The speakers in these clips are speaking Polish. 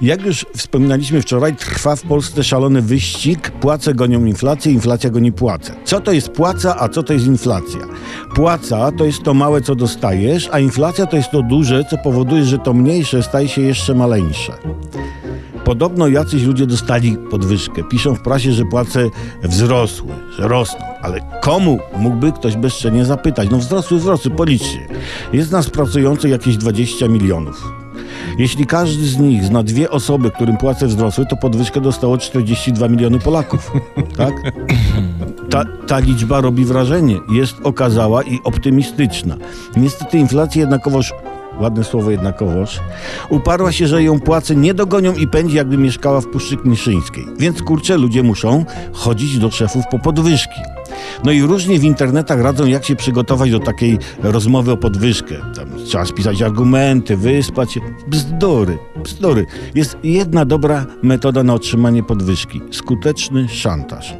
Jak już wspominaliśmy wczoraj, trwa w Polsce szalony wyścig. Płace gonią inflację, inflacja goni płace. Co to jest płaca, a co to jest inflacja? Płaca to jest to małe, co dostajesz, a inflacja to jest to duże, co powoduje, że to mniejsze staje się jeszcze maleńsze. Podobno jacyś ludzie dostali podwyżkę. Piszą w prasie, że płace wzrosły, że rosną. Ale komu mógłby ktoś bezczelnie zapytać? No wzrosły, wzrosły, policzcie. Jest nas pracujących jakieś 20 milionów. Jeśli każdy z nich zna dwie osoby, którym płace wzrosły, to podwyżkę dostało 42 miliony Polaków. Tak? Ta, ta liczba robi wrażenie. Jest okazała i optymistyczna. Niestety inflacja jednakowoż ładne słowo jednakowoż, uparła się, że ją płace nie dogonią i pędzi, jakby mieszkała w Puszczy Kniszyńskiej. Więc kurczę, ludzie muszą chodzić do szefów po podwyżki. No i różnie w internetach radzą, jak się przygotować do takiej rozmowy o podwyżkę. Tam trzeba spisać argumenty, wyspać się. Bzdury, bzdury. Jest jedna dobra metoda na otrzymanie podwyżki. Skuteczny szantaż.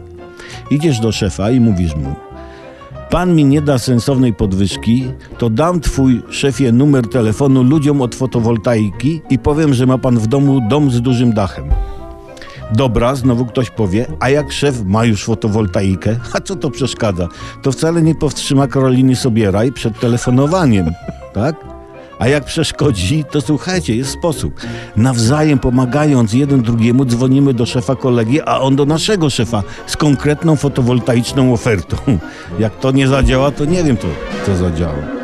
Idziesz do szefa i mówisz mu, Pan mi nie da sensownej podwyżki, to dam twój szefie numer telefonu ludziom od fotowoltaiki i powiem, że ma pan w domu dom z dużym dachem. Dobra, znowu ktoś powie, a jak szef ma już fotowoltaikę, a co to przeszkadza? To wcale nie powstrzyma Karoliny Sobieraj przed telefonowaniem, tak? A jak przeszkodzi, to słuchajcie, jest sposób. Nawzajem pomagając jeden drugiemu, dzwonimy do szefa kolegi, a on do naszego szefa z konkretną fotowoltaiczną ofertą. Jak to nie zadziała, to nie wiem, co, co zadziała.